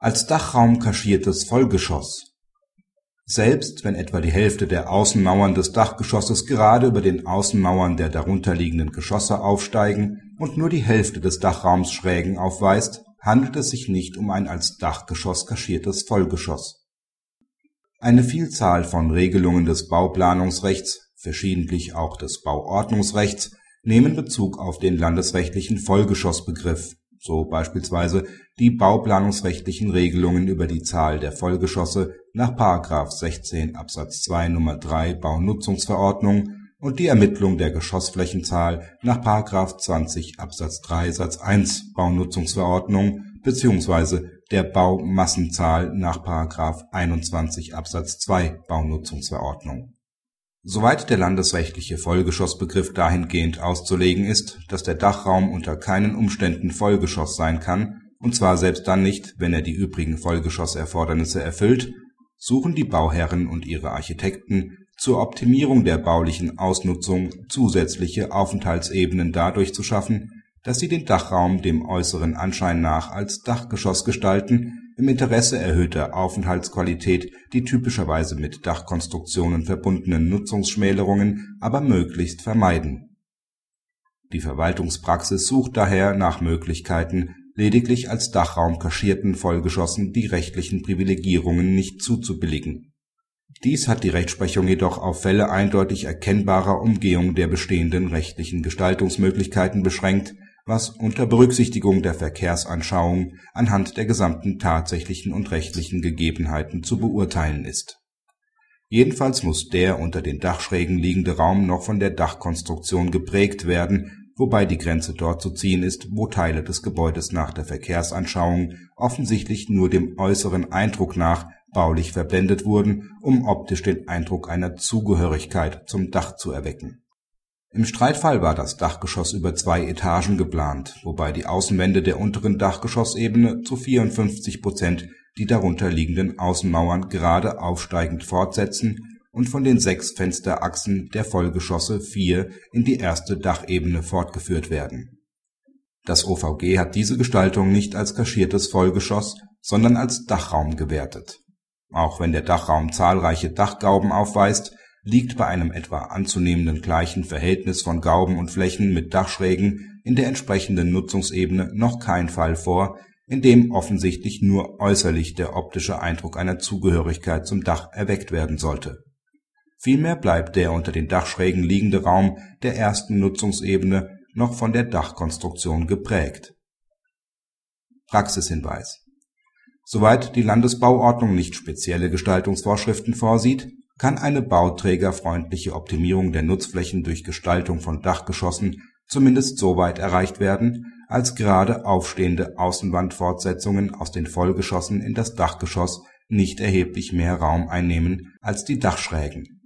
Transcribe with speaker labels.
Speaker 1: als Dachraum kaschiertes Vollgeschoss. Selbst wenn etwa die Hälfte der Außenmauern des Dachgeschosses gerade über den Außenmauern der darunterliegenden Geschosse aufsteigen und nur die Hälfte des Dachraums Schrägen aufweist, handelt es sich nicht um ein als Dachgeschoss kaschiertes Vollgeschoss. Eine Vielzahl von Regelungen des Bauplanungsrechts, verschiedentlich auch des Bauordnungsrechts, nehmen Bezug auf den landesrechtlichen Vollgeschossbegriff so beispielsweise die bauplanungsrechtlichen Regelungen über die Zahl der Vollgeschosse nach § 16 Absatz 2 Nr. 3 Baunutzungsverordnung und die Ermittlung der Geschossflächenzahl nach § 20 Absatz 3 Satz 1 Baunutzungsverordnung beziehungsweise der Baumassenzahl nach § 21 Absatz 2 Baunutzungsverordnung Soweit der landesrechtliche Vollgeschossbegriff dahingehend auszulegen ist, dass der Dachraum unter keinen Umständen Vollgeschoss sein kann, und zwar selbst dann nicht, wenn er die übrigen Vollgeschosserfordernisse erfüllt, suchen die Bauherren und ihre Architekten zur Optimierung der baulichen Ausnutzung zusätzliche Aufenthaltsebenen dadurch zu schaffen, dass sie den Dachraum dem äußeren Anschein nach als Dachgeschoss gestalten im Interesse erhöhter Aufenthaltsqualität die typischerweise mit Dachkonstruktionen verbundenen Nutzungsschmälerungen aber möglichst vermeiden. Die Verwaltungspraxis sucht daher nach Möglichkeiten, lediglich als Dachraum kaschierten Vollgeschossen die rechtlichen Privilegierungen nicht zuzubilligen. Dies hat die Rechtsprechung jedoch auf Fälle eindeutig erkennbarer Umgehung der bestehenden rechtlichen Gestaltungsmöglichkeiten beschränkt was unter Berücksichtigung der Verkehrsanschauung anhand der gesamten tatsächlichen und rechtlichen Gegebenheiten zu beurteilen ist. Jedenfalls muss der unter den Dachschrägen liegende Raum noch von der Dachkonstruktion geprägt werden, wobei die Grenze dort zu ziehen ist, wo Teile des Gebäudes nach der Verkehrsanschauung offensichtlich nur dem äußeren Eindruck nach baulich verblendet wurden, um optisch den Eindruck einer Zugehörigkeit zum Dach zu erwecken im Streitfall war das Dachgeschoss über zwei Etagen geplant, wobei die Außenwände der unteren Dachgeschossebene zu 54 Prozent die darunter liegenden Außenmauern gerade aufsteigend fortsetzen und von den sechs Fensterachsen der Vollgeschosse vier in die erste Dachebene fortgeführt werden. Das OVG hat diese Gestaltung nicht als kaschiertes Vollgeschoss, sondern als Dachraum gewertet. Auch wenn der Dachraum zahlreiche Dachgauben aufweist liegt bei einem etwa anzunehmenden gleichen Verhältnis von Gauben und Flächen mit Dachschrägen in der entsprechenden Nutzungsebene noch kein Fall vor, in dem offensichtlich nur äußerlich der optische Eindruck einer Zugehörigkeit zum Dach erweckt werden sollte. Vielmehr bleibt der unter den Dachschrägen liegende Raum der ersten Nutzungsebene noch von der Dachkonstruktion geprägt. Praxishinweis Soweit die Landesbauordnung nicht spezielle Gestaltungsvorschriften vorsieht kann eine bauträgerfreundliche Optimierung der Nutzflächen durch Gestaltung von Dachgeschossen zumindest soweit erreicht werden, als gerade aufstehende Außenwandfortsetzungen aus den Vollgeschossen in das Dachgeschoss nicht erheblich mehr Raum einnehmen als die Dachschrägen